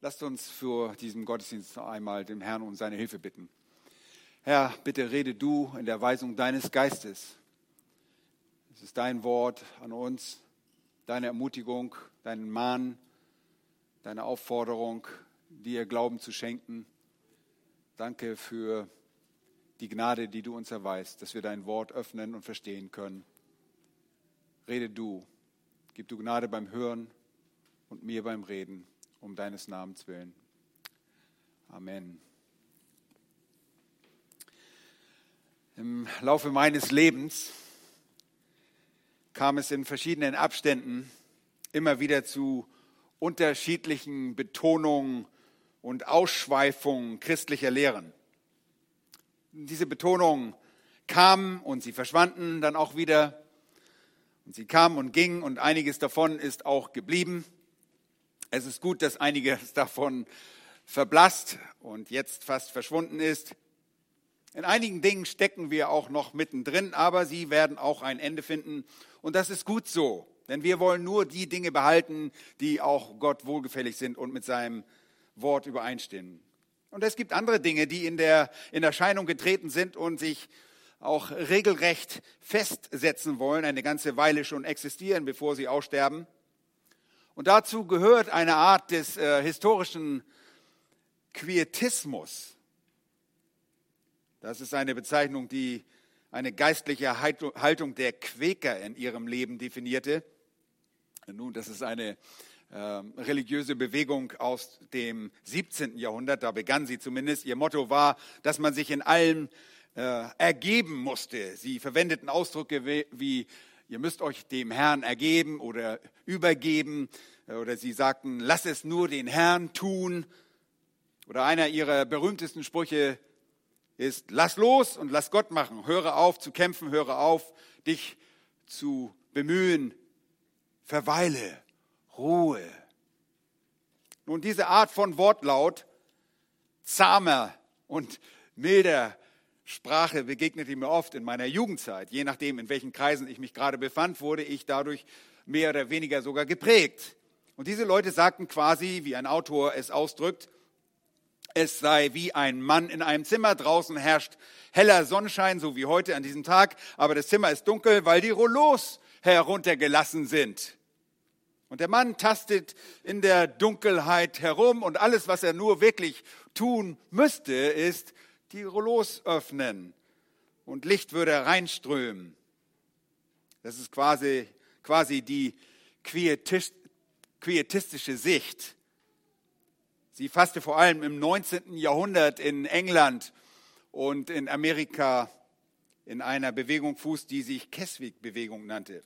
Lasst uns für diesen Gottesdienst einmal dem Herrn um seine Hilfe bitten. Herr, bitte rede du in der Weisung deines Geistes. Es ist dein Wort an uns, deine Ermutigung, deinen Mahn, deine Aufforderung, dir Glauben zu schenken. Danke für die Gnade, die du uns erweist, dass wir dein Wort öffnen und verstehen können. Rede du, gib du Gnade beim Hören und mir beim Reden um deines Namens willen. Amen. Im Laufe meines Lebens kam es in verschiedenen Abständen immer wieder zu unterschiedlichen Betonungen und Ausschweifungen christlicher Lehren. Diese Betonungen kamen und sie verschwanden dann auch wieder. Und sie kamen und gingen und einiges davon ist auch geblieben. Es ist gut, dass einiges davon verblasst und jetzt fast verschwunden ist. In einigen Dingen stecken wir auch noch mittendrin, aber sie werden auch ein Ende finden. Und das ist gut so, denn wir wollen nur die Dinge behalten, die auch Gott wohlgefällig sind und mit seinem Wort übereinstimmen. Und es gibt andere Dinge, die in, der, in Erscheinung getreten sind und sich auch regelrecht festsetzen wollen, eine ganze Weile schon existieren, bevor sie aussterben. Und dazu gehört eine Art des äh, historischen Quietismus. Das ist eine Bezeichnung, die eine geistliche Haltung der Quäker in ihrem Leben definierte. Nun, das ist eine äh, religiöse Bewegung aus dem 17. Jahrhundert, da begann sie zumindest. Ihr Motto war, dass man sich in allem äh, ergeben musste. Sie verwendeten Ausdrücke wie ihr müsst euch dem Herrn ergeben oder übergeben. Oder sie sagten, lass es nur den Herrn tun. Oder einer ihrer berühmtesten Sprüche ist, lass los und lass Gott machen. Höre auf zu kämpfen, höre auf, dich zu bemühen. Verweile, Ruhe. Nun, diese Art von Wortlaut, zahmer und milder Sprache begegnete mir oft in meiner Jugendzeit. Je nachdem, in welchen Kreisen ich mich gerade befand, wurde ich dadurch mehr oder weniger sogar geprägt. Und diese Leute sagten quasi, wie ein Autor es ausdrückt, es sei wie ein Mann in einem Zimmer. Draußen herrscht heller Sonnenschein, so wie heute an diesem Tag, aber das Zimmer ist dunkel, weil die Rollos heruntergelassen sind. Und der Mann tastet in der Dunkelheit herum und alles, was er nur wirklich tun müsste, ist die Rollos öffnen und Licht würde reinströmen. Das ist quasi, quasi die quietistische Sicht. Sie fasste vor allem im 19. Jahrhundert in England und in Amerika in einer Bewegung Fuß, die sich Keswick-Bewegung nannte.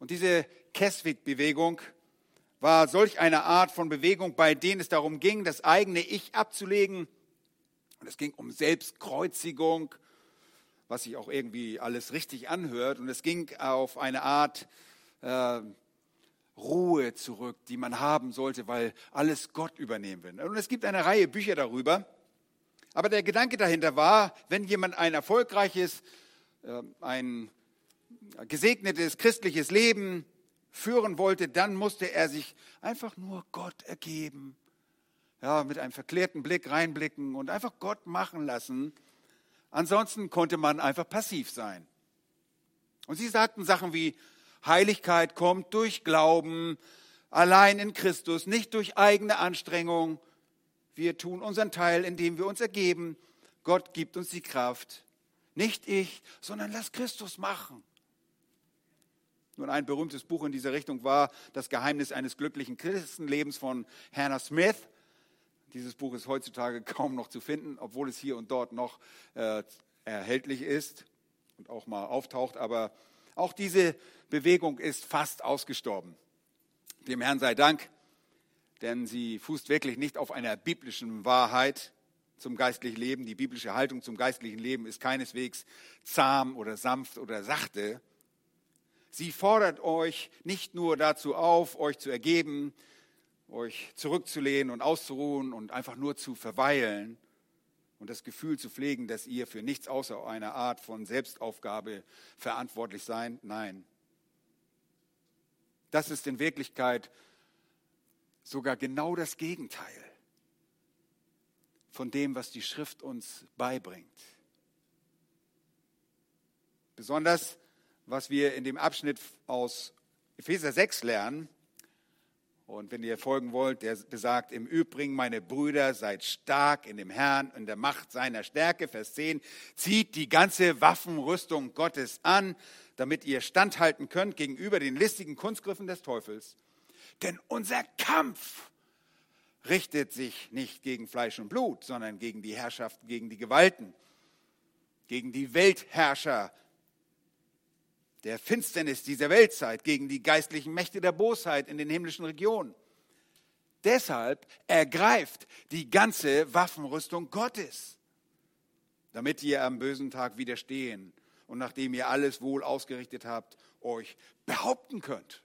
Und diese Keswick-Bewegung war solch eine Art von Bewegung, bei denen es darum ging, das eigene Ich abzulegen und es ging um Selbstkreuzigung, was sich auch irgendwie alles richtig anhört. Und es ging auf eine Art äh, Ruhe zurück, die man haben sollte, weil alles Gott übernehmen will. Und es gibt eine Reihe Bücher darüber. Aber der Gedanke dahinter war, wenn jemand ein erfolgreiches, äh, ein gesegnetes christliches Leben führen wollte, dann musste er sich einfach nur Gott ergeben ja, mit einem verklärten Blick reinblicken und einfach Gott machen lassen. Ansonsten konnte man einfach passiv sein. Und sie sagten Sachen wie, Heiligkeit kommt durch Glauben, allein in Christus, nicht durch eigene Anstrengung. Wir tun unseren Teil, indem wir uns ergeben. Gott gibt uns die Kraft. Nicht ich, sondern lass Christus machen. Nun, ein berühmtes Buch in dieser Richtung war Das Geheimnis eines glücklichen Christenlebens von Hannah Smith. Dieses Buch ist heutzutage kaum noch zu finden, obwohl es hier und dort noch äh, erhältlich ist und auch mal auftaucht. Aber auch diese Bewegung ist fast ausgestorben. Dem Herrn sei Dank, denn sie fußt wirklich nicht auf einer biblischen Wahrheit zum geistlichen Leben. Die biblische Haltung zum geistlichen Leben ist keineswegs zahm oder sanft oder sachte. Sie fordert euch nicht nur dazu auf, euch zu ergeben, euch zurückzulehnen und auszuruhen und einfach nur zu verweilen und das Gefühl zu pflegen, dass ihr für nichts außer einer Art von Selbstaufgabe verantwortlich seid. Nein. Das ist in Wirklichkeit sogar genau das Gegenteil von dem, was die Schrift uns beibringt. Besonders, was wir in dem Abschnitt aus Epheser 6 lernen, und wenn ihr folgen wollt, der besagt, im Übrigen, meine Brüder, seid stark in dem Herrn, in der Macht seiner Stärke. Vers 10, zieht die ganze Waffenrüstung Gottes an, damit ihr standhalten könnt gegenüber den listigen Kunstgriffen des Teufels. Denn unser Kampf richtet sich nicht gegen Fleisch und Blut, sondern gegen die Herrschaften, gegen die Gewalten, gegen die Weltherrscher der Finsternis dieser Weltzeit, gegen die geistlichen Mächte der Bosheit in den himmlischen Regionen. Deshalb ergreift die ganze Waffenrüstung Gottes, damit ihr am bösen Tag widerstehen und nachdem ihr alles wohl ausgerichtet habt, euch behaupten könnt.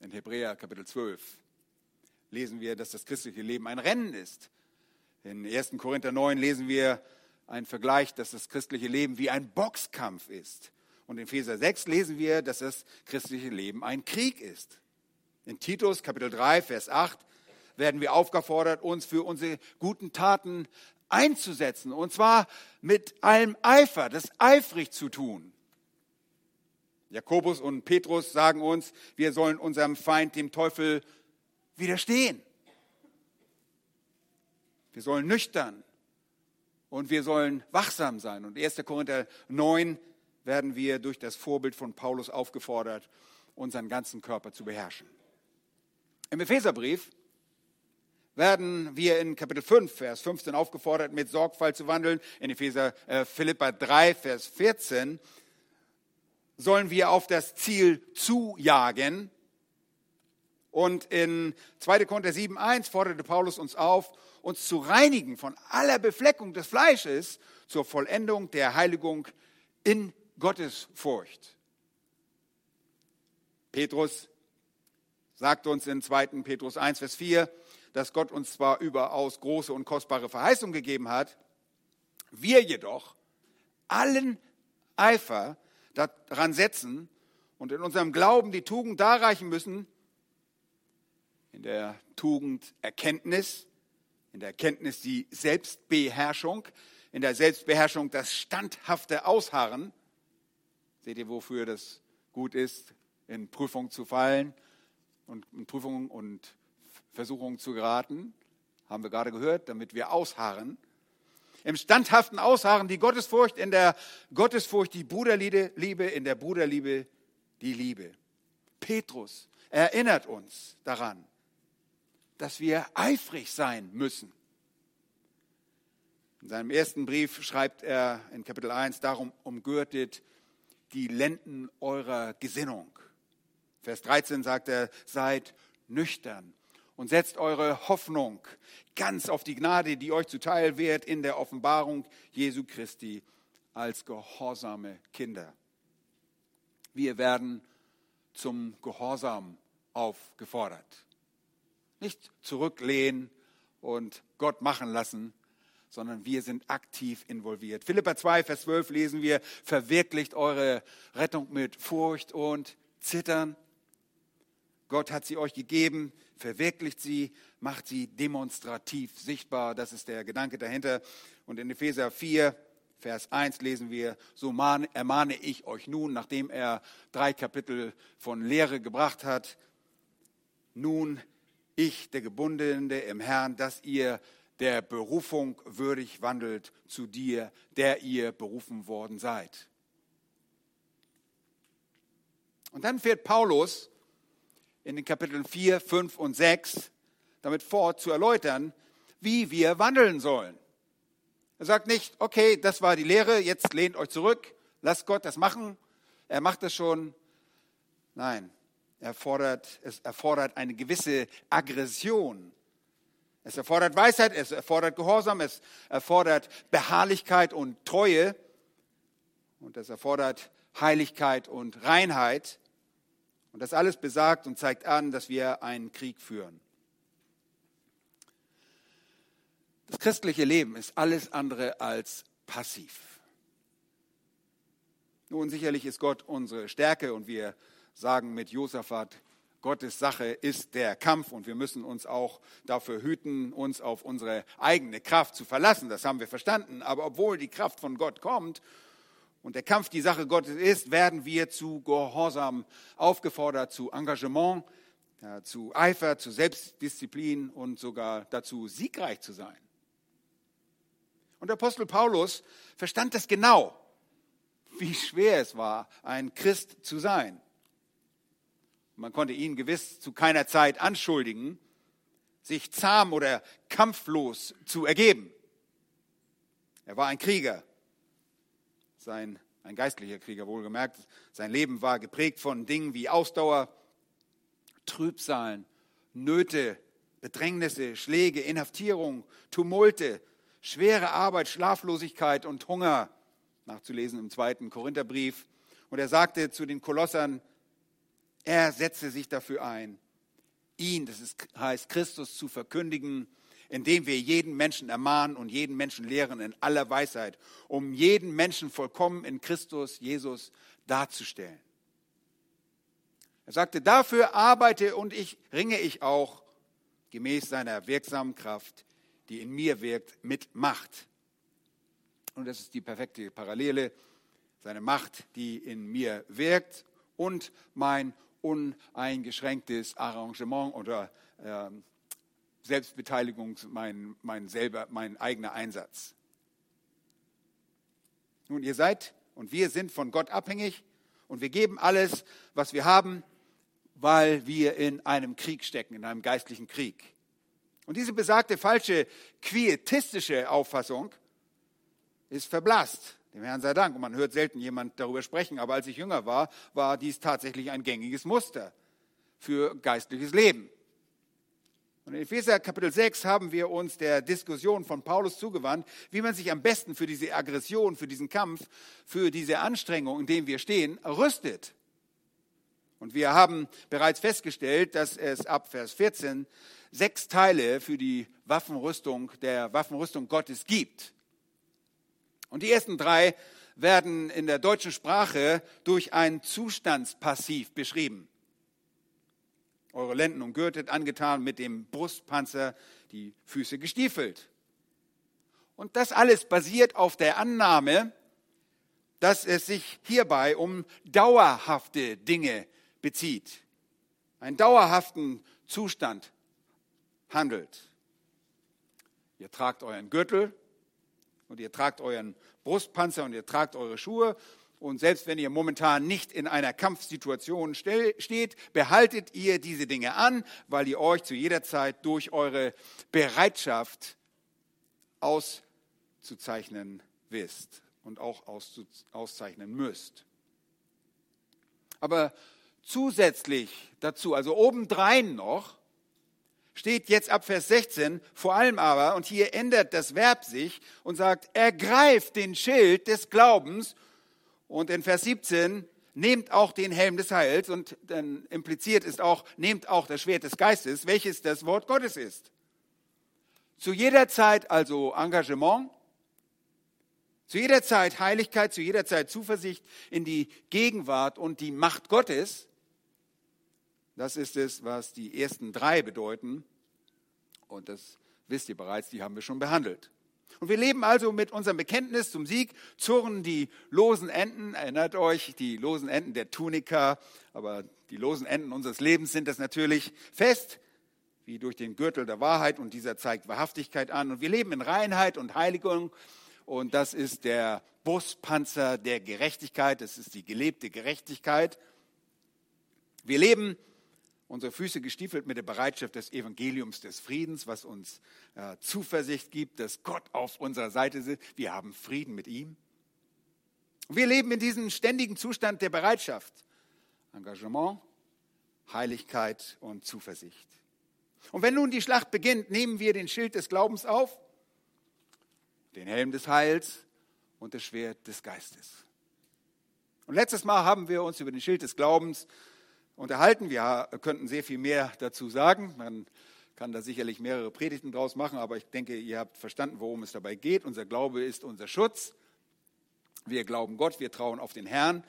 In Hebräer Kapitel 12 lesen wir, dass das christliche Leben ein Rennen ist. In 1. Korinther 9 lesen wir, ein Vergleich, dass das christliche Leben wie ein Boxkampf ist. Und in Epheser 6 lesen wir, dass das christliche Leben ein Krieg ist. In Titus Kapitel 3, Vers 8 werden wir aufgefordert, uns für unsere guten Taten einzusetzen. Und zwar mit allem Eifer, das eifrig zu tun. Jakobus und Petrus sagen uns, wir sollen unserem Feind, dem Teufel, widerstehen. Wir sollen nüchtern, und wir sollen wachsam sein. Und 1. Korinther 9 werden wir durch das Vorbild von Paulus aufgefordert, unseren ganzen Körper zu beherrschen. Im Epheserbrief werden wir in Kapitel 5, Vers 15 aufgefordert, mit Sorgfalt zu wandeln. In Epheser äh, Philippa 3, Vers 14 sollen wir auf das Ziel zujagen. Und in 2. Korinther 7, 1 forderte Paulus uns auf, uns zu reinigen von aller Befleckung des Fleisches zur Vollendung der Heiligung in Gottes Furcht. Petrus sagt uns in 2. Petrus 1, Vers 4, dass Gott uns zwar überaus große und kostbare Verheißung gegeben hat, wir jedoch allen Eifer daran setzen und in unserem Glauben die Tugend darreichen müssen, in der Tugend Erkenntnis, in der Erkenntnis die Selbstbeherrschung, in der Selbstbeherrschung das standhafte Ausharren. Seht ihr, wofür das gut ist, in Prüfung zu fallen und in Prüfungen und Versuchungen zu geraten? Haben wir gerade gehört, damit wir ausharren. Im standhaften Ausharren die Gottesfurcht, in der Gottesfurcht die Bruderliebe, in der Bruderliebe die Liebe. Petrus erinnert uns daran, dass wir eifrig sein müssen. In seinem ersten Brief schreibt er in Kapitel 1, darum umgürtet die Lenden eurer Gesinnung. Vers 13 sagt er, seid nüchtern und setzt eure Hoffnung ganz auf die Gnade, die euch zuteil wird in der Offenbarung Jesu Christi als gehorsame Kinder. Wir werden zum Gehorsam aufgefordert. Nicht zurücklehnen und Gott machen lassen, sondern wir sind aktiv involviert. Philippa 2, Vers 12 lesen wir, verwirklicht eure Rettung mit Furcht und Zittern. Gott hat sie euch gegeben, verwirklicht sie, macht sie demonstrativ sichtbar. Das ist der Gedanke dahinter. Und in Epheser 4, Vers 1 lesen wir, so ermahne ich euch nun, nachdem er drei Kapitel von Lehre gebracht hat, nun ich, der Gebundene im Herrn, dass ihr der Berufung würdig wandelt zu dir, der ihr berufen worden seid. Und dann fährt Paulus in den Kapiteln 4, 5 und 6 damit fort zu erläutern, wie wir wandeln sollen. Er sagt nicht, okay, das war die Lehre, jetzt lehnt euch zurück, lasst Gott das machen. Er macht das schon. Nein, erfordert, es erfordert eine gewisse Aggression. Es erfordert Weisheit, es erfordert Gehorsam, es erfordert Beharrlichkeit und Treue und es erfordert Heiligkeit und Reinheit. Und das alles besagt und zeigt an, dass wir einen Krieg führen. Das christliche Leben ist alles andere als passiv. Nun, sicherlich ist Gott unsere Stärke und wir sagen mit Josaphat, Gottes Sache ist der Kampf und wir müssen uns auch dafür hüten, uns auf unsere eigene Kraft zu verlassen. Das haben wir verstanden. Aber obwohl die Kraft von Gott kommt und der Kampf die Sache Gottes ist, werden wir zu Gehorsam aufgefordert, zu Engagement, zu Eifer, zu Selbstdisziplin und sogar dazu, siegreich zu sein. Und der Apostel Paulus verstand das genau, wie schwer es war, ein Christ zu sein. Man konnte ihn gewiss zu keiner Zeit anschuldigen, sich zahm oder kampflos zu ergeben. Er war ein Krieger, sein, ein geistlicher Krieger wohlgemerkt. Sein Leben war geprägt von Dingen wie Ausdauer, Trübsalen, Nöte, Bedrängnisse, Schläge, Inhaftierung, Tumulte, schwere Arbeit, Schlaflosigkeit und Hunger, nachzulesen im zweiten Korintherbrief. Und er sagte zu den Kolossern, er setzte sich dafür ein, ihn, das ist, heißt Christus, zu verkündigen, indem wir jeden Menschen ermahnen und jeden Menschen lehren in aller Weisheit, um jeden Menschen vollkommen in Christus Jesus darzustellen. Er sagte, dafür arbeite und ich ringe ich auch gemäß seiner wirksamen Kraft, die in mir wirkt, mit Macht. Und das ist die perfekte Parallele, seine Macht, die in mir wirkt und mein uneingeschränktes Arrangement oder äh, Selbstbeteiligung, mein, mein, selber, mein eigener Einsatz. Nun, ihr seid und wir sind von Gott abhängig und wir geben alles, was wir haben, weil wir in einem Krieg stecken, in einem geistlichen Krieg. Und diese besagte falsche quietistische Auffassung ist verblasst. Dem Herrn sei Dank. Und man hört selten jemand darüber sprechen. Aber als ich jünger war, war dies tatsächlich ein gängiges Muster für geistliches Leben. Und in Epheser Kapitel 6 haben wir uns der Diskussion von Paulus zugewandt, wie man sich am besten für diese Aggression, für diesen Kampf, für diese Anstrengung, in dem wir stehen, rüstet. Und wir haben bereits festgestellt, dass es ab Vers 14 sechs Teile für die Waffenrüstung der Waffenrüstung Gottes gibt. Und die ersten drei werden in der deutschen Sprache durch ein Zustandspassiv beschrieben. Eure Lenden umgürtet, angetan mit dem Brustpanzer, die Füße gestiefelt. Und das alles basiert auf der Annahme, dass es sich hierbei um dauerhafte Dinge bezieht. Einen dauerhaften Zustand handelt. Ihr tragt euren Gürtel, und ihr tragt euren Brustpanzer und ihr tragt eure Schuhe. Und selbst wenn ihr momentan nicht in einer Kampfsituation steht, behaltet ihr diese Dinge an, weil ihr euch zu jeder Zeit durch eure Bereitschaft auszuzeichnen wisst und auch auszeichnen müsst. Aber zusätzlich dazu, also obendrein noch, steht jetzt ab Vers 16, vor allem aber, und hier ändert das Verb sich und sagt, ergreift den Schild des Glaubens. Und in Vers 17, nehmt auch den Helm des Heils. Und dann impliziert ist auch, nehmt auch das Schwert des Geistes, welches das Wort Gottes ist. Zu jeder Zeit also Engagement, zu jeder Zeit Heiligkeit, zu jeder Zeit Zuversicht in die Gegenwart und die Macht Gottes. Das ist es, was die ersten drei bedeuten. Und das wisst ihr bereits, die haben wir schon behandelt. Und wir leben also mit unserem Bekenntnis zum Sieg, zurren die losen Enden, erinnert euch, die losen Enden der Tunika, aber die losen Enden unseres Lebens sind das natürlich fest, wie durch den Gürtel der Wahrheit und dieser zeigt Wahrhaftigkeit an. Und wir leben in Reinheit und Heiligung und das ist der Buspanzer der Gerechtigkeit, das ist die gelebte Gerechtigkeit. Wir leben unsere Füße gestiefelt mit der Bereitschaft des Evangeliums des Friedens, was uns äh, Zuversicht gibt, dass Gott auf unserer Seite ist. Wir haben Frieden mit ihm. Wir leben in diesem ständigen Zustand der Bereitschaft, Engagement, Heiligkeit und Zuversicht. Und wenn nun die Schlacht beginnt, nehmen wir den Schild des Glaubens auf, den Helm des Heils und das Schwert des Geistes. Und letztes Mal haben wir uns über den Schild des Glaubens unterhalten. Wir könnten sehr viel mehr dazu sagen. Man kann da sicherlich mehrere Predigten draus machen, aber ich denke, ihr habt verstanden, worum es dabei geht. Unser Glaube ist unser Schutz. Wir glauben Gott, wir trauen auf den Herrn.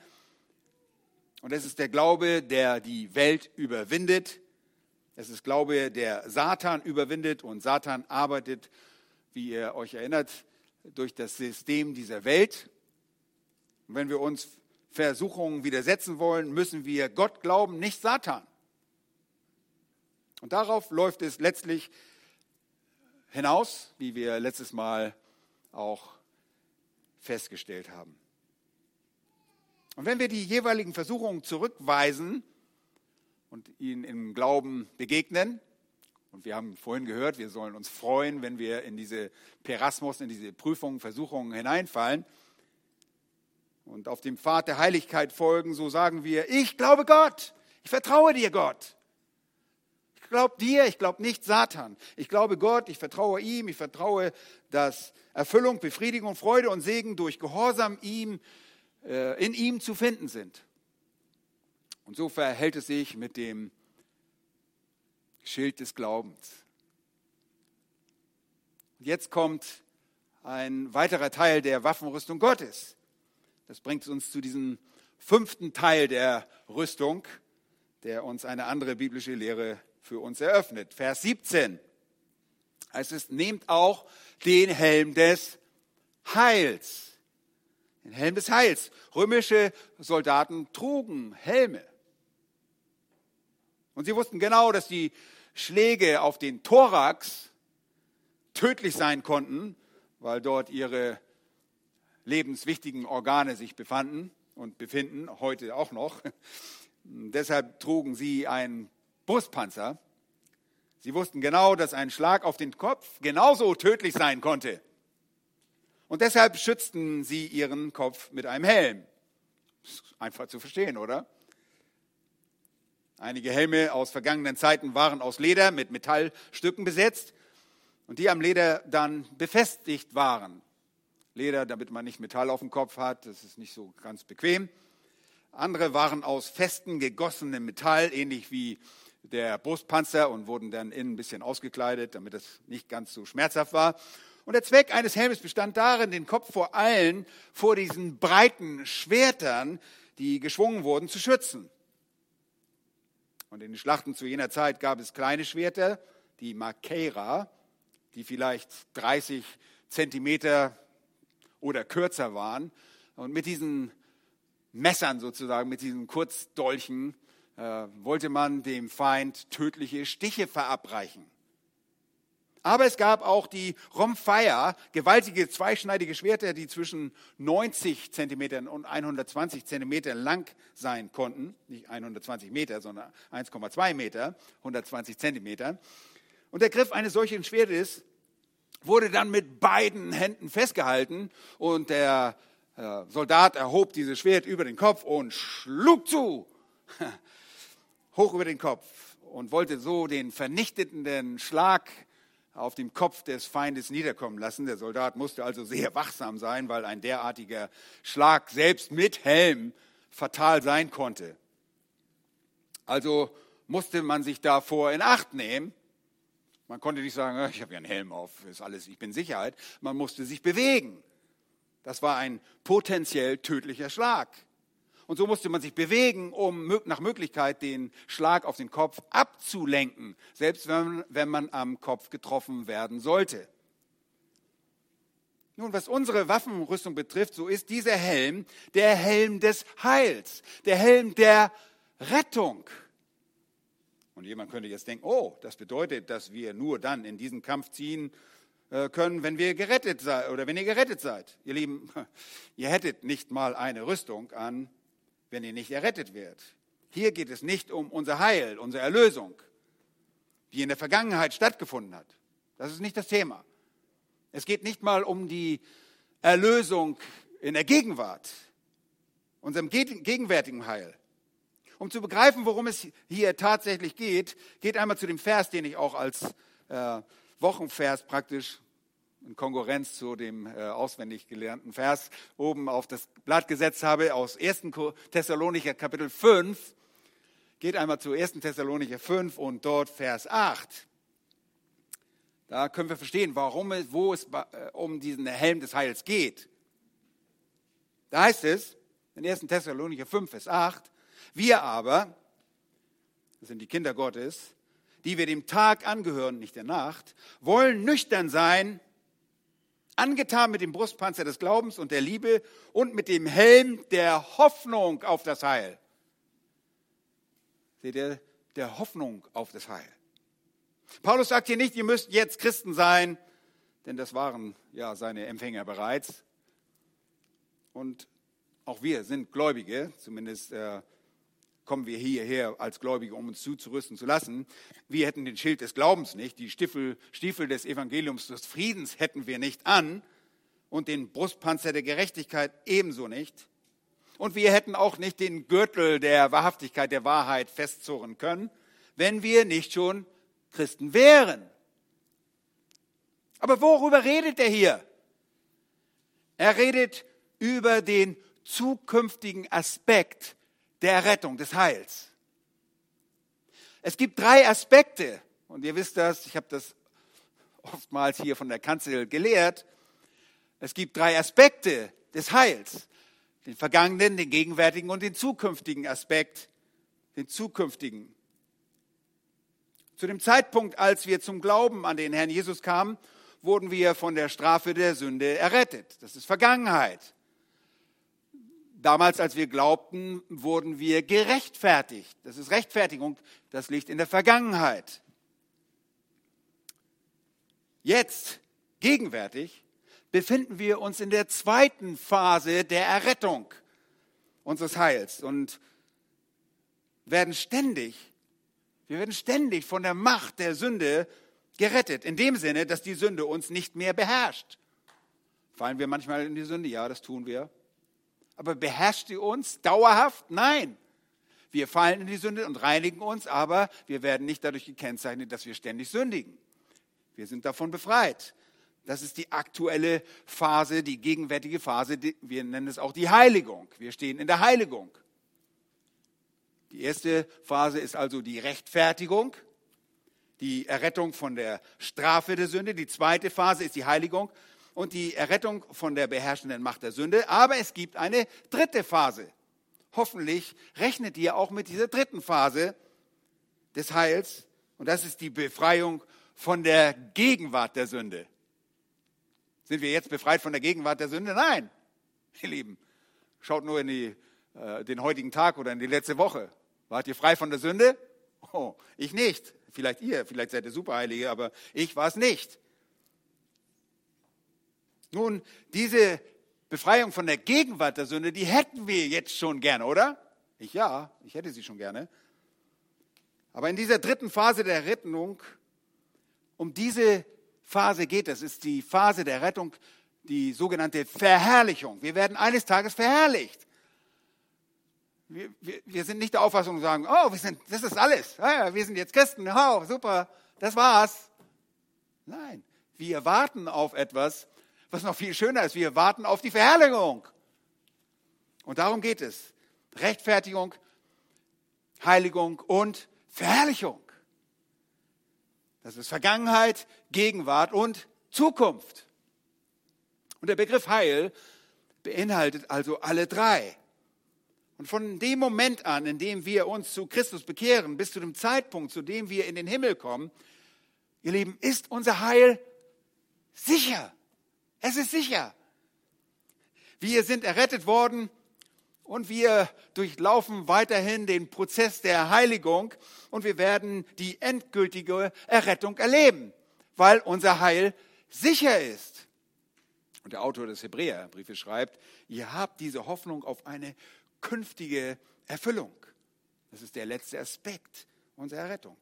Und es ist der Glaube, der die Welt überwindet. Es ist Glaube, der Satan überwindet und Satan arbeitet, wie ihr euch erinnert, durch das System dieser Welt. Und wenn wir uns Versuchungen widersetzen wollen, müssen wir Gott glauben, nicht Satan. Und darauf läuft es letztlich hinaus, wie wir letztes Mal auch festgestellt haben. Und wenn wir die jeweiligen Versuchungen zurückweisen und ihnen im Glauben begegnen, und wir haben vorhin gehört, wir sollen uns freuen, wenn wir in diese Perasmus, in diese Prüfungen, Versuchungen hineinfallen und auf dem Pfad der Heiligkeit folgen, so sagen wir, ich glaube Gott, ich vertraue dir Gott. Ich glaube dir, ich glaube nicht Satan. Ich glaube Gott, ich vertraue ihm, ich vertraue, dass Erfüllung, Befriedigung, Freude und Segen durch Gehorsam ihm, äh, in ihm zu finden sind. Und so verhält es sich mit dem Schild des Glaubens. Und jetzt kommt ein weiterer Teil der Waffenrüstung Gottes. Das bringt uns zu diesem fünften Teil der Rüstung, der uns eine andere biblische Lehre für uns eröffnet. Vers 17 heißt es, nehmt auch den Helm des Heils. Den Helm des Heils. Römische Soldaten trugen Helme. Und sie wussten genau, dass die Schläge auf den Thorax tödlich sein konnten, weil dort ihre lebenswichtigen Organe sich befanden und befinden, heute auch noch. Deshalb trugen sie einen Brustpanzer. Sie wussten genau, dass ein Schlag auf den Kopf genauso tödlich sein konnte. Und deshalb schützten sie ihren Kopf mit einem Helm. Einfach zu verstehen, oder? Einige Helme aus vergangenen Zeiten waren aus Leder mit Metallstücken besetzt und die am Leder dann befestigt waren. Leder, damit man nicht Metall auf dem Kopf hat, das ist nicht so ganz bequem. Andere waren aus festen gegossenem Metall, ähnlich wie der Brustpanzer und wurden dann innen ein bisschen ausgekleidet, damit es nicht ganz so schmerzhaft war. Und der Zweck eines Helmes bestand darin, den Kopf vor allen vor diesen breiten Schwertern, die geschwungen wurden, zu schützen. Und in den Schlachten zu jener Zeit gab es kleine Schwerter, die Makeira, die vielleicht 30 Zentimeter oder kürzer waren. Und mit diesen Messern sozusagen, mit diesen Kurzdolchen, äh, wollte man dem Feind tödliche Stiche verabreichen. Aber es gab auch die Romfire, gewaltige zweischneidige Schwerter, die zwischen 90 Zentimetern und 120 Zentimetern lang sein konnten. Nicht 120 Meter, sondern 1,2 Meter, 120 Zentimeter. Und der Griff eines solchen Schwertes wurde dann mit beiden Händen festgehalten und der äh, Soldat erhob dieses Schwert über den Kopf und schlug zu, hoch über den Kopf und wollte so den vernichtenden Schlag auf dem Kopf des Feindes niederkommen lassen. Der Soldat musste also sehr wachsam sein, weil ein derartiger Schlag selbst mit Helm fatal sein konnte. Also musste man sich davor in Acht nehmen. Man konnte nicht sagen, ich habe ja einen Helm auf, ist alles, ich bin Sicherheit. Man musste sich bewegen. Das war ein potenziell tödlicher Schlag. Und so musste man sich bewegen, um nach Möglichkeit den Schlag auf den Kopf abzulenken, selbst wenn, wenn man am Kopf getroffen werden sollte. Nun, was unsere Waffenrüstung betrifft, so ist dieser Helm der Helm des Heils, der Helm der Rettung. Und jemand könnte jetzt denken, oh, das bedeutet, dass wir nur dann in diesen Kampf ziehen äh, können, wenn wir gerettet seid oder wenn ihr gerettet seid. Ihr Lieben, ihr hättet nicht mal eine Rüstung an, wenn ihr nicht errettet werdet. Hier geht es nicht um unser Heil, unsere Erlösung, die in der Vergangenheit stattgefunden hat. Das ist nicht das Thema. Es geht nicht mal um die Erlösung in der Gegenwart, unserem gegenwärtigen Heil. Um zu begreifen, worum es hier tatsächlich geht, geht einmal zu dem Vers, den ich auch als äh, Wochenvers praktisch in Konkurrenz zu dem äh, auswendig gelernten Vers oben auf das Blatt gesetzt habe aus 1. Thessalonicher Kapitel 5. Geht einmal zu 1. Thessalonicher 5 und dort Vers 8. Da können wir verstehen, warum wo es äh, um diesen Helm des Heils geht. Da heißt es in 1. Thessalonicher 5, Vers 8, Wir aber, das sind die Kinder Gottes, die wir dem Tag angehören, nicht der Nacht, wollen nüchtern sein, angetan mit dem Brustpanzer des Glaubens und der Liebe und mit dem Helm der Hoffnung auf das Heil. Seht ihr, der Hoffnung auf das Heil. Paulus sagt hier nicht, ihr müsst jetzt Christen sein, denn das waren ja seine Empfänger bereits. Und auch wir sind Gläubige, zumindest äh, kommen wir hierher als Gläubige, um uns zuzurüsten zu lassen. Wir hätten den Schild des Glaubens nicht, die Stiefel, Stiefel des Evangeliums des Friedens hätten wir nicht an und den Brustpanzer der Gerechtigkeit ebenso nicht. Und wir hätten auch nicht den Gürtel der Wahrhaftigkeit, der Wahrheit festzurren können, wenn wir nicht schon Christen wären. Aber worüber redet er hier? Er redet über den zukünftigen Aspekt der Rettung, des Heils. Es gibt drei Aspekte, und ihr wisst das, ich habe das oftmals hier von der Kanzel gelehrt. Es gibt drei Aspekte des Heils. Den vergangenen, den gegenwärtigen und den zukünftigen Aspekt, den zukünftigen. Zu dem Zeitpunkt, als wir zum Glauben an den Herrn Jesus kamen, wurden wir von der Strafe der Sünde errettet. Das ist Vergangenheit. Damals, als wir glaubten, wurden wir gerechtfertigt. Das ist Rechtfertigung, das liegt in der Vergangenheit. Jetzt, gegenwärtig, befinden wir uns in der zweiten Phase der Errettung unseres Heils und werden ständig, wir werden ständig von der Macht der Sünde gerettet. In dem Sinne, dass die Sünde uns nicht mehr beherrscht. Fallen wir manchmal in die Sünde? Ja, das tun wir. Aber beherrscht sie uns dauerhaft? Nein. Wir fallen in die Sünde und reinigen uns, aber wir werden nicht dadurch gekennzeichnet, dass wir ständig sündigen. Wir sind davon befreit. Das ist die aktuelle Phase, die gegenwärtige Phase. Wir nennen es auch die Heiligung. Wir stehen in der Heiligung. Die erste Phase ist also die Rechtfertigung, die Errettung von der Strafe der Sünde. Die zweite Phase ist die Heiligung und die Errettung von der beherrschenden Macht der Sünde. Aber es gibt eine dritte Phase. Hoffentlich rechnet ihr auch mit dieser dritten Phase des Heils. Und das ist die Befreiung von der Gegenwart der Sünde. Sind wir jetzt befreit von der Gegenwart der Sünde? Nein, ihr Lieben. Schaut nur in die, äh, den heutigen Tag oder in die letzte Woche. Wart ihr frei von der Sünde? Oh, ich nicht. Vielleicht ihr, vielleicht seid ihr Superheilige, aber ich war es nicht. Nun, diese Befreiung von der Gegenwart der Sünde, die hätten wir jetzt schon gerne, oder? Ich ja, ich hätte sie schon gerne. Aber in dieser dritten Phase der Rettung, um diese Phase geht es, ist die Phase der Rettung, die sogenannte Verherrlichung. Wir werden eines Tages verherrlicht. Wir, wir, wir sind nicht der Auffassung zu sagen, oh, wir sind, das ist alles. Ja, wir sind jetzt Christen, oh, super, das war's. Nein, wir warten auf etwas, was noch viel schöner ist, wir warten auf die Verherrlichung. Und darum geht es. Rechtfertigung, Heiligung und Verherrlichung. Das ist Vergangenheit, Gegenwart und Zukunft. Und der Begriff Heil beinhaltet also alle drei. Und von dem Moment an, in dem wir uns zu Christus bekehren, bis zu dem Zeitpunkt, zu dem wir in den Himmel kommen, ihr Lieben, ist unser Heil sicher. Es ist sicher. Wir sind errettet worden und wir durchlaufen weiterhin den Prozess der Heiligung und wir werden die endgültige Errettung erleben, weil unser Heil sicher ist. Und der Autor des Hebräerbriefes schreibt, ihr habt diese Hoffnung auf eine künftige Erfüllung. Das ist der letzte Aspekt unserer Errettung.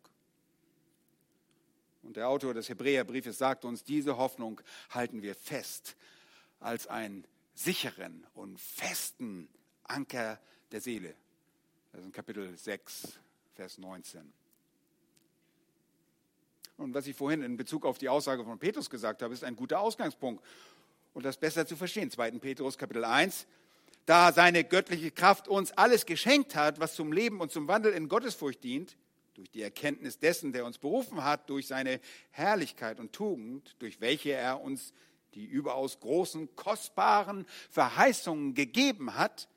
Und der Autor des Hebräerbriefes sagt uns, diese Hoffnung halten wir fest als einen sicheren und festen Anker der Seele. Das ist in Kapitel 6, Vers 19. Und was ich vorhin in Bezug auf die Aussage von Petrus gesagt habe, ist ein guter Ausgangspunkt und das besser zu verstehen. 2. Petrus Kapitel 1. Da seine göttliche Kraft uns alles geschenkt hat, was zum Leben und zum Wandel in Gottesfurcht dient, durch die Erkenntnis dessen, der uns berufen hat, durch seine Herrlichkeit und Tugend, durch welche er uns die überaus großen, kostbaren Verheißungen gegeben hat,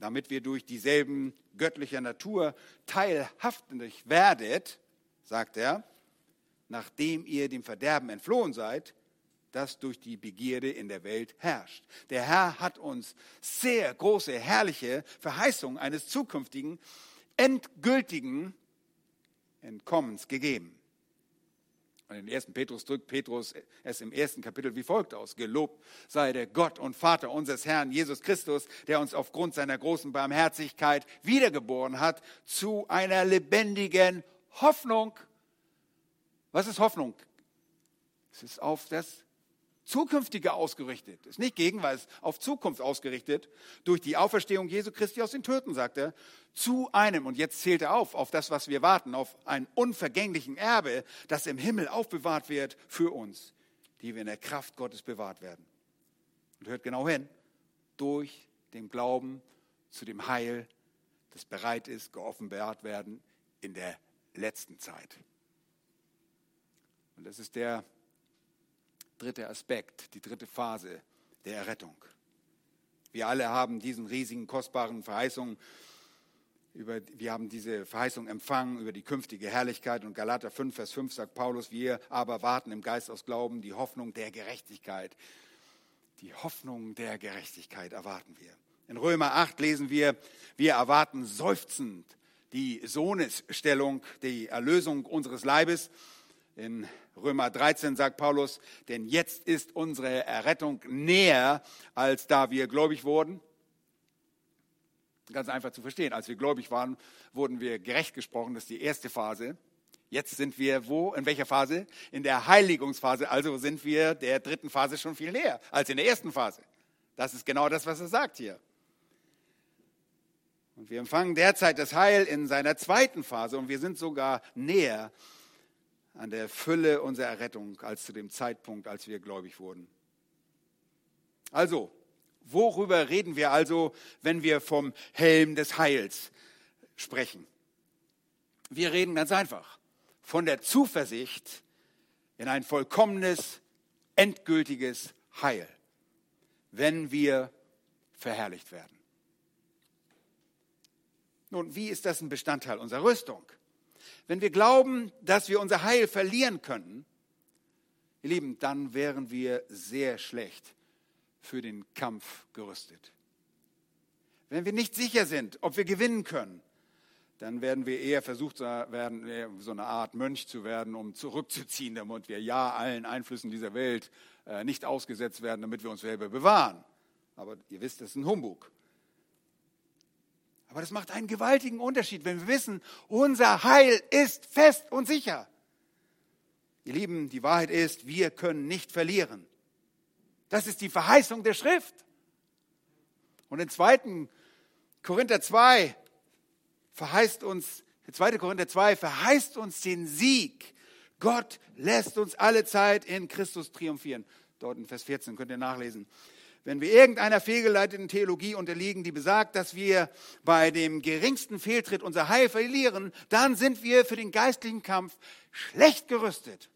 damit wir durch dieselben göttlicher Natur teilhaftig werdet, sagt er, nachdem ihr dem Verderben entflohen seid, das durch die Begierde in der Welt herrscht. Der Herr hat uns sehr große, herrliche Verheißungen eines zukünftigen, endgültigen Entkommens gegeben. Und in 1. Petrus drückt Petrus es im ersten Kapitel wie folgt aus. Gelobt sei der Gott und Vater unseres Herrn Jesus Christus, der uns aufgrund seiner großen Barmherzigkeit wiedergeboren hat zu einer lebendigen Hoffnung. Was ist Hoffnung? Es ist auf das Zukünftige ausgerichtet. Ist nicht gegen, weil es auf Zukunft ausgerichtet. Durch die Auferstehung Jesu Christi aus den Töten, sagt er, zu einem, und jetzt zählt er auf, auf das, was wir warten, auf einen unvergänglichen Erbe, das im Himmel aufbewahrt wird für uns, die wir in der Kraft Gottes bewahrt werden. Und hört genau hin, durch den Glauben zu dem Heil, das bereit ist, geoffenbart werden in der letzten Zeit. Und das ist der dritte Aspekt, die dritte Phase der Errettung. Wir alle haben diesen riesigen, kostbaren Verheißungen, über, wir haben diese Verheißung empfangen über die künftige Herrlichkeit. Und Galater 5, Vers 5 sagt Paulus, wir aber warten im Geist aus Glauben die Hoffnung der Gerechtigkeit. Die Hoffnung der Gerechtigkeit erwarten wir. In Römer 8 lesen wir, wir erwarten seufzend die Sohnesstellung, die Erlösung unseres Leibes. In Römer 13 sagt Paulus, denn jetzt ist unsere Errettung näher, als da wir gläubig wurden. Ganz einfach zu verstehen. Als wir gläubig waren, wurden wir gerecht gesprochen. Das ist die erste Phase. Jetzt sind wir wo? In welcher Phase? In der Heiligungsphase. Also sind wir der dritten Phase schon viel näher als in der ersten Phase. Das ist genau das, was er sagt hier. Und wir empfangen derzeit das Heil in seiner zweiten Phase und wir sind sogar näher an der Fülle unserer Errettung als zu dem Zeitpunkt, als wir gläubig wurden. Also, worüber reden wir also, wenn wir vom Helm des Heils sprechen? Wir reden ganz einfach von der Zuversicht in ein vollkommenes, endgültiges Heil, wenn wir verherrlicht werden. Nun, wie ist das ein Bestandteil unserer Rüstung? Wenn wir glauben, dass wir unser Heil verlieren können, ihr Lieben, dann wären wir sehr schlecht für den Kampf gerüstet. Wenn wir nicht sicher sind, ob wir gewinnen können, dann werden wir eher versucht werden, so eine Art Mönch zu werden, um zurückzuziehen, damit wir ja allen Einflüssen dieser Welt äh, nicht ausgesetzt werden, damit wir uns selber bewahren. Aber ihr wisst, das ist ein Humbug. Aber das macht einen gewaltigen Unterschied, wenn wir wissen, unser Heil ist fest und sicher. Ihr Lieben, die Wahrheit ist, wir können nicht verlieren. Das ist die Verheißung der Schrift. Und in 2. Korinther 2 verheißt uns, 2. Korinther 2 verheißt uns den Sieg. Gott lässt uns alle Zeit in Christus triumphieren. Dort in Vers 14 könnt ihr nachlesen wenn wir irgendeiner fehlgeleiteten Theologie unterliegen, die besagt, dass wir bei dem geringsten Fehltritt unser Heil verlieren, dann sind wir für den geistlichen Kampf schlecht gerüstet.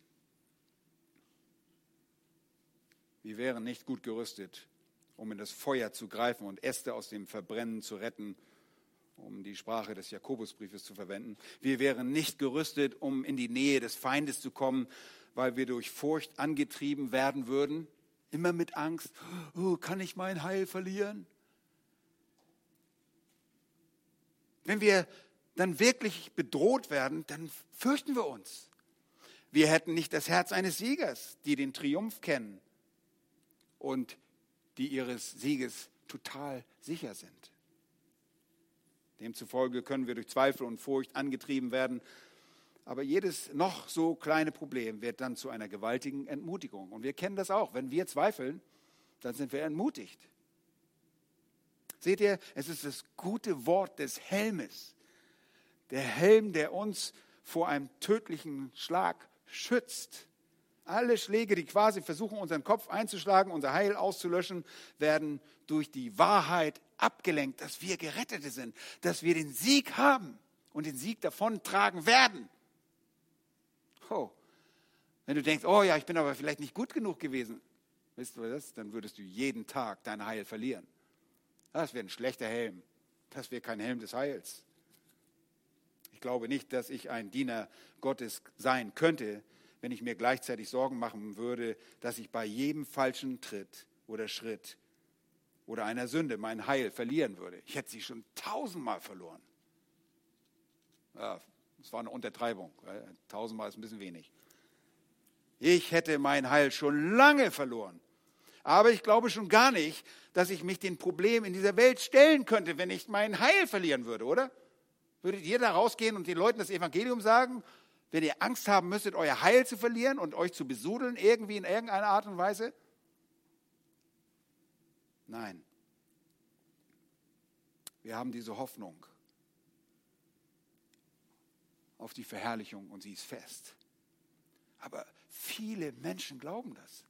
Wir wären nicht gut gerüstet, um in das Feuer zu greifen und Äste aus dem Verbrennen zu retten, um die Sprache des Jakobusbriefes zu verwenden. Wir wären nicht gerüstet, um in die Nähe des Feindes zu kommen, weil wir durch Furcht angetrieben werden würden. Immer mit Angst, oh, kann ich mein Heil verlieren? Wenn wir dann wirklich bedroht werden, dann fürchten wir uns. Wir hätten nicht das Herz eines Siegers, die den Triumph kennen und die ihres Sieges total sicher sind. Demzufolge können wir durch Zweifel und Furcht angetrieben werden, aber jedes noch so kleine Problem wird dann zu einer gewaltigen Entmutigung. Und wir kennen das auch. Wenn wir zweifeln, dann sind wir entmutigt. Seht ihr, es ist das gute Wort des Helmes. Der Helm, der uns vor einem tödlichen Schlag schützt. Alle Schläge, die quasi versuchen, unseren Kopf einzuschlagen, unser Heil auszulöschen, werden durch die Wahrheit abgelenkt, dass wir Gerettete sind, dass wir den Sieg haben und den Sieg davon tragen werden. Oh. Wenn du denkst, oh ja, ich bin aber vielleicht nicht gut genug gewesen, wisst du das? Dann würdest du jeden Tag dein Heil verlieren. Das wäre ein schlechter Helm. Das wäre kein Helm des Heils. Ich glaube nicht, dass ich ein Diener Gottes sein könnte, wenn ich mir gleichzeitig Sorgen machen würde, dass ich bei jedem falschen Tritt oder Schritt oder einer Sünde mein Heil verlieren würde. Ich hätte sie schon tausendmal verloren. Ja, das war eine Untertreibung. Tausendmal ist ein bisschen wenig. Ich hätte mein Heil schon lange verloren. Aber ich glaube schon gar nicht, dass ich mich den Problemen in dieser Welt stellen könnte, wenn ich mein Heil verlieren würde, oder? Würdet ihr da rausgehen und den Leuten das Evangelium sagen, wenn ihr Angst haben müsstet, euer Heil zu verlieren und euch zu besudeln, irgendwie in irgendeiner Art und Weise? Nein. Wir haben diese Hoffnung auf die Verherrlichung und sie ist fest. Aber viele Menschen glauben das.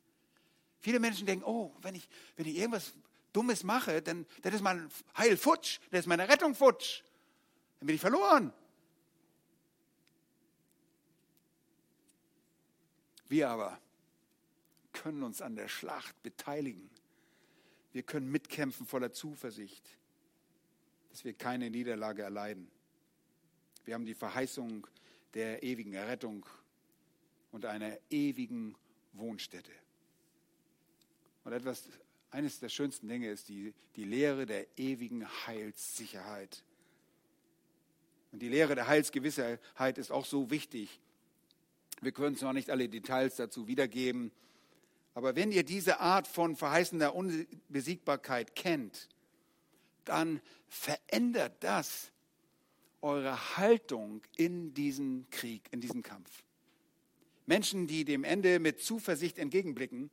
Viele Menschen denken, oh, wenn ich, wenn ich irgendwas Dummes mache, dann, dann ist mein Heil futsch, dann ist meine Rettung futsch. Dann bin ich verloren. Wir aber können uns an der Schlacht beteiligen. Wir können mitkämpfen voller Zuversicht, dass wir keine Niederlage erleiden. Wir haben die Verheißung der ewigen Errettung und einer ewigen Wohnstätte. Und etwas, eines der schönsten Dinge ist die, die Lehre der ewigen Heilssicherheit. Und die Lehre der Heilsgewissheit ist auch so wichtig. Wir können zwar nicht alle Details dazu wiedergeben, aber wenn ihr diese Art von verheißender Unbesiegbarkeit kennt, dann verändert das eure Haltung in diesen Krieg, in diesen Kampf. Menschen, die dem Ende mit Zuversicht entgegenblicken,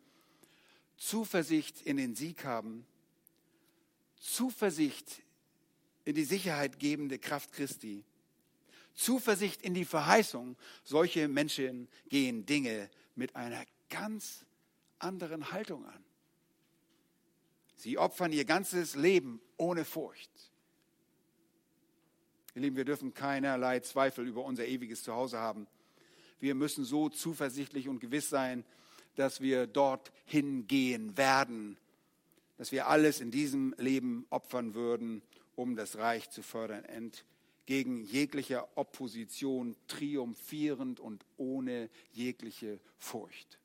Zuversicht in den Sieg haben, Zuversicht in die Sicherheit gebende Kraft Christi, Zuversicht in die Verheißung. Solche Menschen gehen Dinge mit einer ganz anderen Haltung an. Sie opfern ihr ganzes Leben ohne Furcht. Ihr Lieben, wir dürfen keinerlei Zweifel über unser ewiges Zuhause haben. Wir müssen so zuversichtlich und gewiss sein, dass wir dorthin gehen werden, dass wir alles in diesem Leben opfern würden, um das Reich zu fördern, entgegen jeglicher Opposition, triumphierend und ohne jegliche Furcht.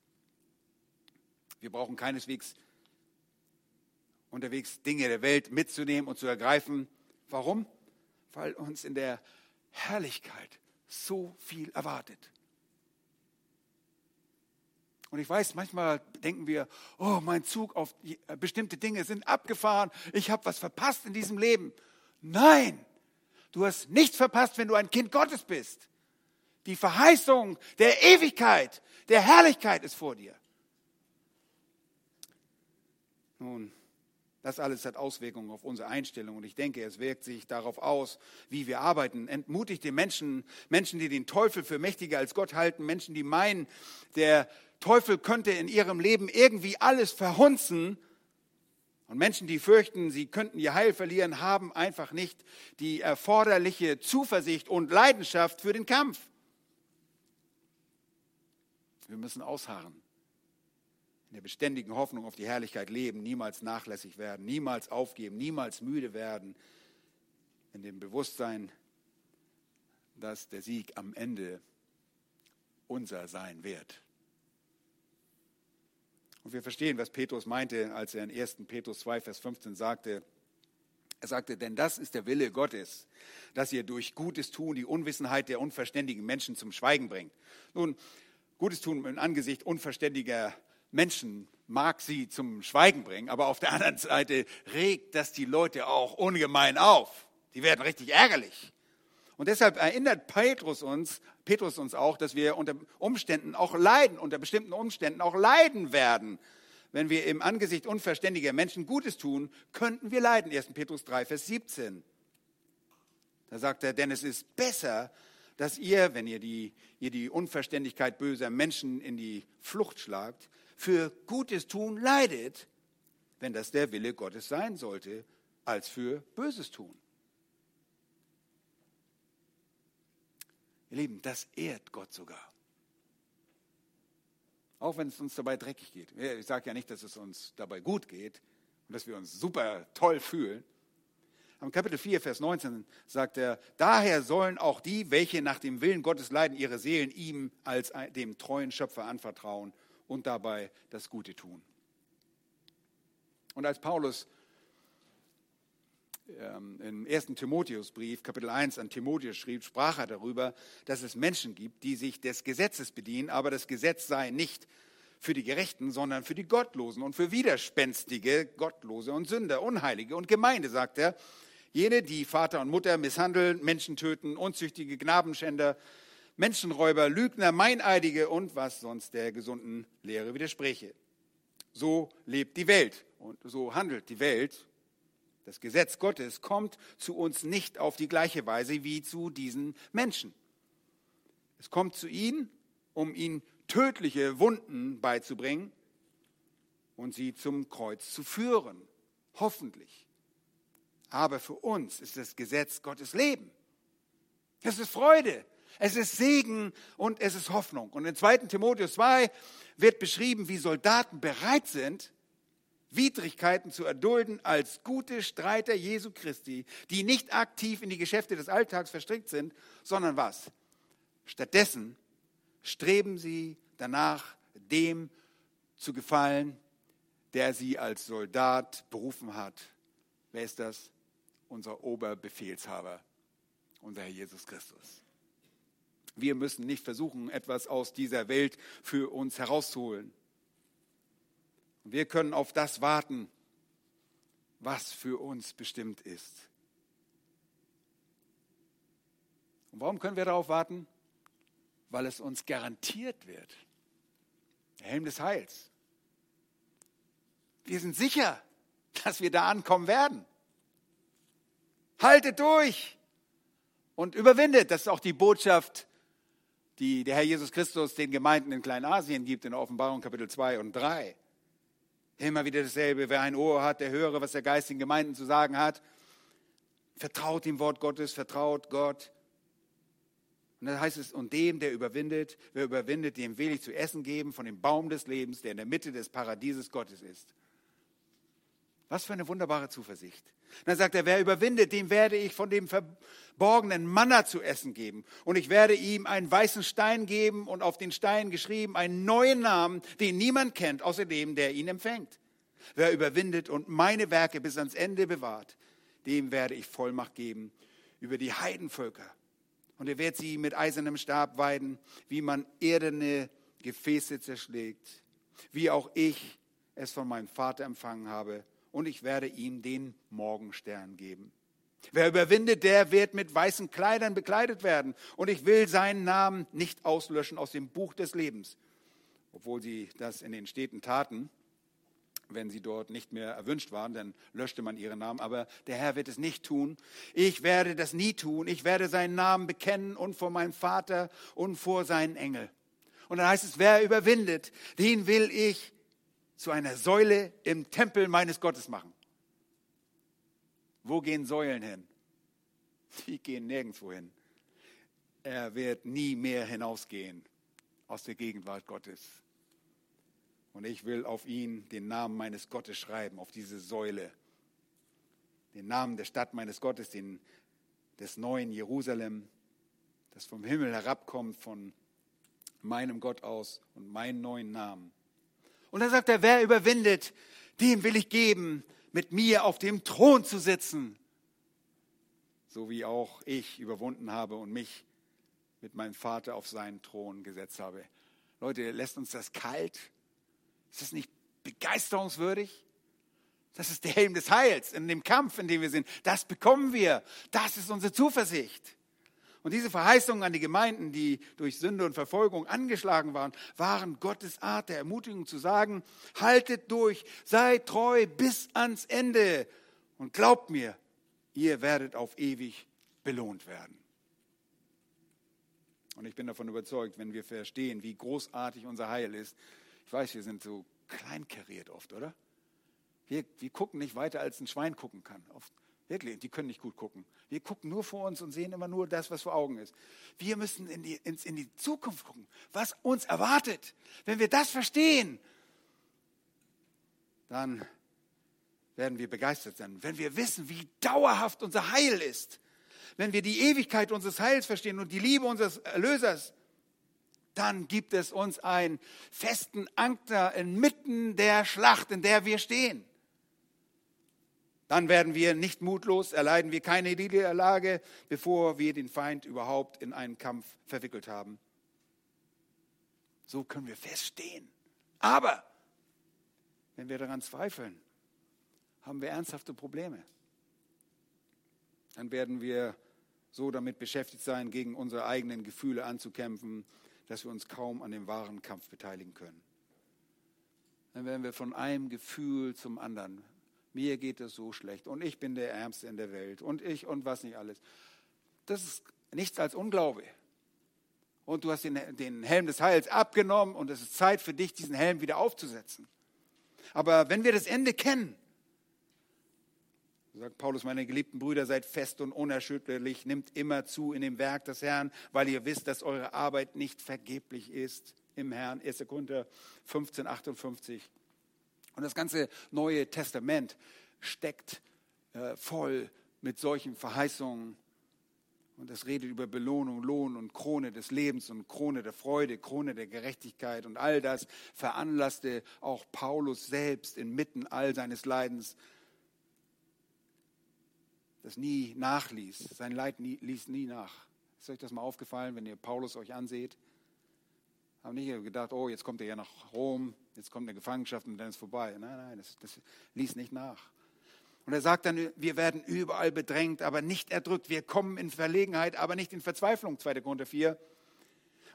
Wir brauchen keineswegs unterwegs Dinge der Welt mitzunehmen und zu ergreifen. Warum? Weil uns in der Herrlichkeit so viel erwartet. Und ich weiß, manchmal denken wir, oh, mein Zug auf äh, bestimmte Dinge sind abgefahren, ich habe was verpasst in diesem Leben. Nein, du hast nichts verpasst, wenn du ein Kind Gottes bist. Die Verheißung der Ewigkeit, der Herrlichkeit ist vor dir. Nun, das alles hat Auswirkungen auf unsere Einstellung und ich denke, es wirkt sich darauf aus, wie wir arbeiten. Entmutigt den Menschen, Menschen, die den Teufel für mächtiger als Gott halten, Menschen, die meinen, der Teufel könnte in ihrem Leben irgendwie alles verhunzen. Und Menschen, die fürchten, sie könnten ihr Heil verlieren, haben einfach nicht die erforderliche Zuversicht und Leidenschaft für den Kampf. Wir müssen ausharren in der beständigen Hoffnung auf die Herrlichkeit leben, niemals nachlässig werden, niemals aufgeben, niemals müde werden, in dem Bewusstsein, dass der Sieg am Ende unser sein wird. Und wir verstehen, was Petrus meinte, als er in 1. Petrus 2, Vers 15 sagte, er sagte, denn das ist der Wille Gottes, dass ihr durch Gutes tun die Unwissenheit der unverständigen Menschen zum Schweigen bringt. Nun, Gutes tun im Angesicht unverständiger Menschen mag sie zum Schweigen bringen, aber auf der anderen Seite regt das die Leute auch ungemein auf. Die werden richtig ärgerlich. Und deshalb erinnert Petrus uns, Petrus uns auch, dass wir unter Umständen auch leiden, unter bestimmten Umständen auch leiden werden. Wenn wir im Angesicht unverständiger Menschen Gutes tun, könnten wir leiden. 1. Petrus 3, Vers 17. Da sagt er, denn es ist besser, dass ihr, wenn ihr die, ihr die Unverständigkeit böser Menschen in die Flucht schlagt, für Gutes tun leidet, wenn das der Wille Gottes sein sollte, als für Böses tun. Ihr Lieben, das ehrt Gott sogar. Auch wenn es uns dabei dreckig geht. Ich sage ja nicht, dass es uns dabei gut geht und dass wir uns super toll fühlen. Am Kapitel 4, Vers 19 sagt er, daher sollen auch die, welche nach dem Willen Gottes leiden, ihre Seelen ihm als dem treuen Schöpfer anvertrauen und dabei das Gute tun. Und als Paulus ähm, im ersten Timotheusbrief, Kapitel 1 an Timotheus schrieb, sprach er darüber, dass es Menschen gibt, die sich des Gesetzes bedienen, aber das Gesetz sei nicht für die Gerechten, sondern für die Gottlosen und für Widerspenstige, Gottlose und Sünder, Unheilige und Gemeinde, sagt er. Jene, die Vater und Mutter misshandeln, Menschen töten, unzüchtige Knabenschänder, Menschenräuber, Lügner, Meineidige und was sonst der gesunden Lehre widerspräche. So lebt die Welt und so handelt die Welt. Das Gesetz Gottes kommt zu uns nicht auf die gleiche Weise wie zu diesen Menschen. Es kommt zu ihnen, um ihnen tödliche Wunden beizubringen und sie zum Kreuz zu führen. Hoffentlich. Aber für uns ist das Gesetz Gottes Leben. Es ist Freude, es ist Segen und es ist Hoffnung. Und in 2. Timotheus 2 wird beschrieben, wie Soldaten bereit sind, Widrigkeiten zu erdulden als gute Streiter Jesu Christi, die nicht aktiv in die Geschäfte des Alltags verstrickt sind, sondern was? Stattdessen streben sie danach, dem zu gefallen, der sie als Soldat berufen hat. Wer ist das? Unser Oberbefehlshaber, unser Herr Jesus Christus. Wir müssen nicht versuchen, etwas aus dieser Welt für uns herauszuholen. Wir können auf das warten, was für uns bestimmt ist. Und warum können wir darauf warten? Weil es uns garantiert wird. Der Helm des Heils. Wir sind sicher, dass wir da ankommen werden. Haltet durch und überwindet. Das ist auch die Botschaft, die der Herr Jesus Christus den Gemeinden in Kleinasien gibt, in Offenbarung Kapitel 2 und 3. Immer wieder dasselbe. Wer ein Ohr hat, der höre, was der Geist den Gemeinden zu sagen hat. Vertraut dem Wort Gottes, vertraut Gott. Und dann heißt es, und dem, der überwindet, wer überwindet, dem will ich zu essen geben von dem Baum des Lebens, der in der Mitte des Paradieses Gottes ist. Was für eine wunderbare Zuversicht. Dann sagt er, wer überwindet, dem werde ich von dem verborgenen Manna zu essen geben. Und ich werde ihm einen weißen Stein geben und auf den Stein geschrieben einen neuen Namen, den niemand kennt, außer dem, der ihn empfängt. Wer überwindet und meine Werke bis ans Ende bewahrt, dem werde ich Vollmacht geben über die Heidenvölker. Und er wird sie mit eisernem Stab weiden, wie man erdene Gefäße zerschlägt, wie auch ich es von meinem Vater empfangen habe und ich werde ihm den Morgenstern geben. Wer überwindet, der wird mit weißen Kleidern bekleidet werden. Und ich will seinen Namen nicht auslöschen aus dem Buch des Lebens. Obwohl sie das in den Städten taten, wenn sie dort nicht mehr erwünscht waren, dann löschte man ihren Namen. Aber der Herr wird es nicht tun. Ich werde das nie tun. Ich werde seinen Namen bekennen und vor meinem Vater und vor seinen Engel. Und dann heißt es, wer überwindet, den will ich zu einer Säule im Tempel meines Gottes machen. Wo gehen Säulen hin? Die gehen nirgendwo hin. Er wird nie mehr hinausgehen aus der Gegenwart Gottes. Und ich will auf ihn den Namen meines Gottes schreiben, auf diese Säule. Den Namen der Stadt meines Gottes, den, des neuen Jerusalem, das vom Himmel herabkommt, von meinem Gott aus und meinen neuen Namen. Und dann sagt er, wer überwindet, dem will ich geben, mit mir auf dem Thron zu sitzen. So wie auch ich überwunden habe und mich mit meinem Vater auf seinen Thron gesetzt habe. Leute, lässt uns das kalt? Ist das nicht begeisterungswürdig? Das ist der Helm des Heils in dem Kampf, in dem wir sind. Das bekommen wir. Das ist unsere Zuversicht. Und diese Verheißungen an die Gemeinden, die durch Sünde und Verfolgung angeschlagen waren, waren Gottes Art der Ermutigung zu sagen, haltet durch, seid treu bis ans Ende und glaubt mir, ihr werdet auf ewig belohnt werden. Und ich bin davon überzeugt, wenn wir verstehen, wie großartig unser Heil ist, ich weiß, wir sind so kleinkariert oft, oder? Wir, wir gucken nicht weiter, als ein Schwein gucken kann. Oft Wirklich, die können nicht gut gucken. Wir gucken nur vor uns und sehen immer nur das, was vor Augen ist. Wir müssen in die, in, in die Zukunft gucken, was uns erwartet. Wenn wir das verstehen, dann werden wir begeistert sein. Wenn wir wissen, wie dauerhaft unser Heil ist, wenn wir die Ewigkeit unseres Heils verstehen und die Liebe unseres Erlösers, dann gibt es uns einen festen Anker inmitten der Schlacht, in der wir stehen. Dann werden wir nicht mutlos, erleiden wir keine Niederlage, bevor wir den Feind überhaupt in einen Kampf verwickelt haben. So können wir feststehen. Aber wenn wir daran zweifeln, haben wir ernsthafte Probleme. Dann werden wir so damit beschäftigt sein, gegen unsere eigenen Gefühle anzukämpfen, dass wir uns kaum an dem wahren Kampf beteiligen können. Dann werden wir von einem Gefühl zum anderen. Mir geht es so schlecht und ich bin der Ärmste in der Welt und ich und was nicht alles. Das ist nichts als Unglaube. Und du hast den, den Helm des Heils abgenommen und es ist Zeit für dich, diesen Helm wieder aufzusetzen. Aber wenn wir das Ende kennen, sagt Paulus, meine geliebten Brüder, seid fest und unerschütterlich, nimmt immer zu in dem Werk des Herrn, weil ihr wisst, dass eure Arbeit nicht vergeblich ist im Herrn. 1. Korinther 15, 58. Und das ganze Neue Testament steckt äh, voll mit solchen Verheißungen. Und es redet über Belohnung, Lohn und Krone des Lebens und Krone der Freude, Krone der Gerechtigkeit. Und all das veranlasste auch Paulus selbst inmitten all seines Leidens das nie nachließ. Sein Leid nie, ließ nie nach. Ist euch das mal aufgefallen, wenn ihr Paulus euch anseht? Haben nicht gedacht, oh, jetzt kommt er ja nach Rom, jetzt kommt eine Gefangenschaft und dann ist vorbei. Nein, nein, das, das ließ nicht nach. Und er sagt dann, wir werden überall bedrängt, aber nicht erdrückt. Wir kommen in Verlegenheit, aber nicht in Verzweiflung, 2. Korinther 4.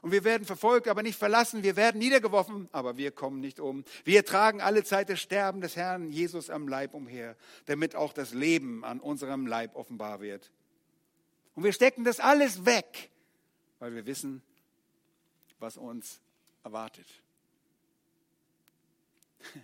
Und wir werden verfolgt, aber nicht verlassen. Wir werden niedergeworfen, aber wir kommen nicht um. Wir tragen alle Zeit das Sterben des Herrn Jesus am Leib umher, damit auch das Leben an unserem Leib offenbar wird. Und wir stecken das alles weg, weil wir wissen, was uns erwartet.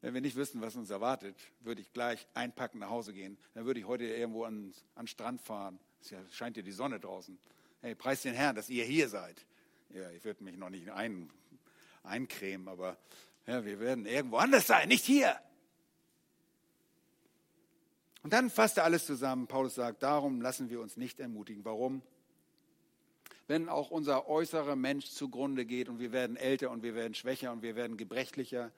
Wenn wir nicht wüssten, was uns erwartet, würde ich gleich einpacken, nach Hause gehen. Dann würde ich heute irgendwo an, an den Strand fahren. Es scheint ja die Sonne draußen. Hey, preis den Herrn, dass ihr hier seid. Ja, ich würde mich noch nicht ein, eincremen, aber ja, wir werden irgendwo anders sein, nicht hier. Und dann fasst er alles zusammen. Paulus sagt, darum lassen wir uns nicht ermutigen. Warum? Wenn auch unser äußerer Mensch zugrunde geht und wir werden älter und wir werden schwächer und wir werden gebrechlicher,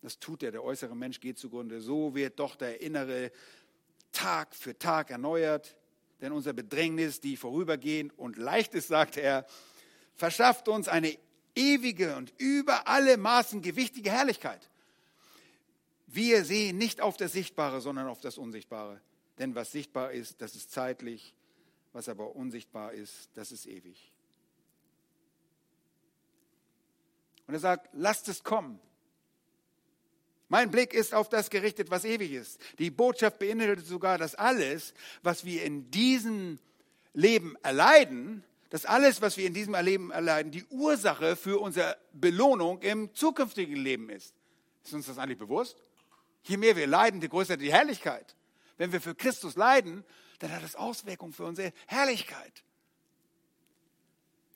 das tut er, der äußere Mensch geht zugrunde, so wird doch der innere Tag für Tag erneuert denn unser Bedrängnis, die vorübergehend und leicht ist, sagt er, verschafft uns eine ewige und über alle Maßen gewichtige Herrlichkeit. Wir sehen nicht auf das Sichtbare, sondern auf das Unsichtbare. Denn was sichtbar ist, das ist zeitlich, was aber unsichtbar ist, das ist ewig. Und er sagt, lasst es kommen. Mein Blick ist auf das gerichtet, was ewig ist. Die Botschaft beinhaltet sogar, dass alles, was wir in diesem Leben erleiden, dass alles, was wir in diesem Leben erleiden, die Ursache für unsere Belohnung im zukünftigen Leben ist. Ist uns das eigentlich bewusst? Je mehr wir leiden, desto größer die Herrlichkeit. Wenn wir für Christus leiden, dann hat das Auswirkungen für unsere Herrlichkeit.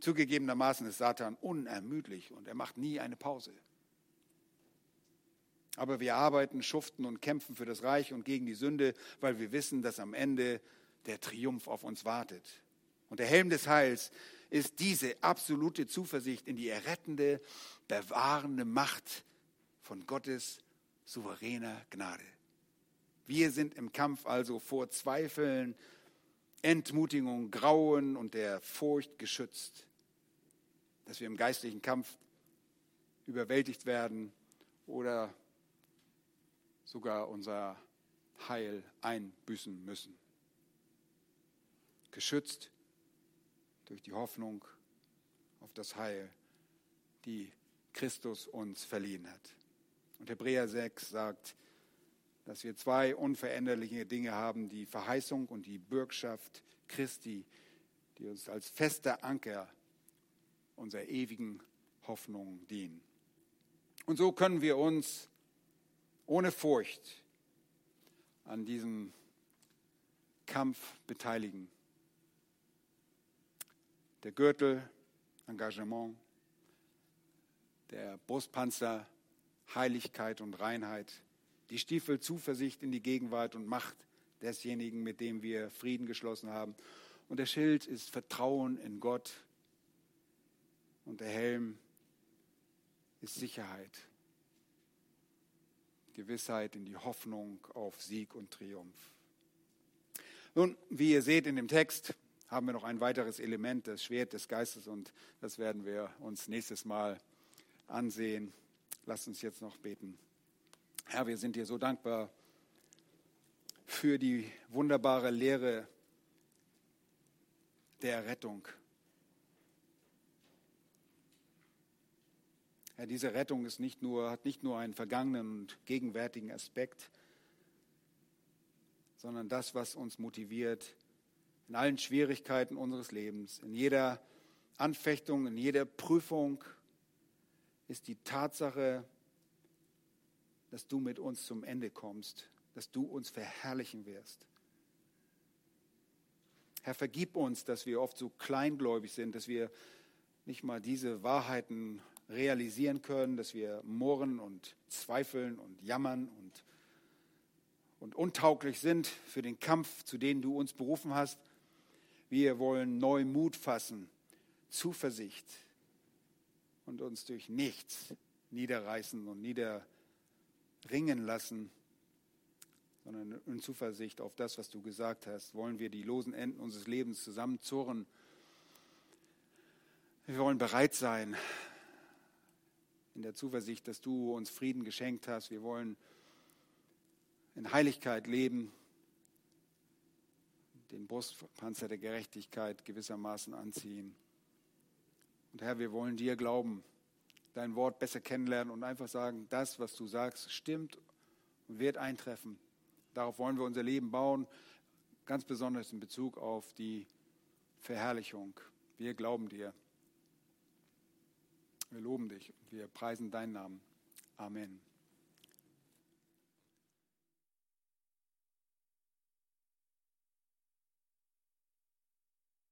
Zugegebenermaßen ist Satan unermüdlich und er macht nie eine Pause. Aber wir arbeiten, schuften und kämpfen für das Reich und gegen die Sünde, weil wir wissen, dass am Ende der Triumph auf uns wartet. Und der Helm des Heils ist diese absolute Zuversicht in die errettende, bewahrende Macht von Gottes souveräner Gnade. Wir sind im Kampf also vor Zweifeln, Entmutigung, Grauen und der Furcht geschützt, dass wir im geistlichen Kampf überwältigt werden oder sogar unser Heil einbüßen müssen. Geschützt durch die Hoffnung auf das Heil, die Christus uns verliehen hat. Und Hebräer 6 sagt, dass wir zwei unveränderliche Dinge haben, die Verheißung und die Bürgschaft Christi, die uns als fester Anker unserer ewigen Hoffnung dienen. Und so können wir uns ohne Furcht an diesem Kampf beteiligen. Der Gürtel, Engagement, der Brustpanzer, Heiligkeit und Reinheit, die Stiefel Zuversicht in die Gegenwart und Macht desjenigen, mit dem wir Frieden geschlossen haben. Und der Schild ist Vertrauen in Gott. Und der Helm ist Sicherheit. Gewissheit in die Hoffnung auf Sieg und Triumph. Nun, wie ihr seht in dem Text, haben wir noch ein weiteres Element, das Schwert des Geistes, und das werden wir uns nächstes Mal ansehen. Lasst uns jetzt noch beten. Herr, wir sind dir so dankbar für die wunderbare Lehre der Errettung. Herr, diese Rettung ist nicht nur, hat nicht nur einen vergangenen und gegenwärtigen Aspekt, sondern das, was uns motiviert in allen Schwierigkeiten unseres Lebens, in jeder Anfechtung, in jeder Prüfung, ist die Tatsache, dass du mit uns zum Ende kommst, dass du uns verherrlichen wirst. Herr, vergib uns, dass wir oft so kleingläubig sind, dass wir nicht mal diese Wahrheiten realisieren können, dass wir murren und zweifeln und jammern und, und untauglich sind für den Kampf, zu dem du uns berufen hast. Wir wollen neu Mut fassen, Zuversicht und uns durch nichts niederreißen und niederringen lassen sondern in Zuversicht auf das, was du gesagt hast, wollen wir die losen Enden unseres Lebens zusammenzurren. Wir wollen bereit sein, in der Zuversicht, dass du uns Frieden geschenkt hast. Wir wollen in Heiligkeit leben, den Brustpanzer der Gerechtigkeit gewissermaßen anziehen. Und Herr, wir wollen dir glauben, dein Wort besser kennenlernen und einfach sagen, das, was du sagst, stimmt und wird eintreffen. Darauf wollen wir unser Leben bauen, ganz besonders in Bezug auf die Verherrlichung. Wir glauben dir. Wir loben dich. Wir preisen deinen Namen. Amen.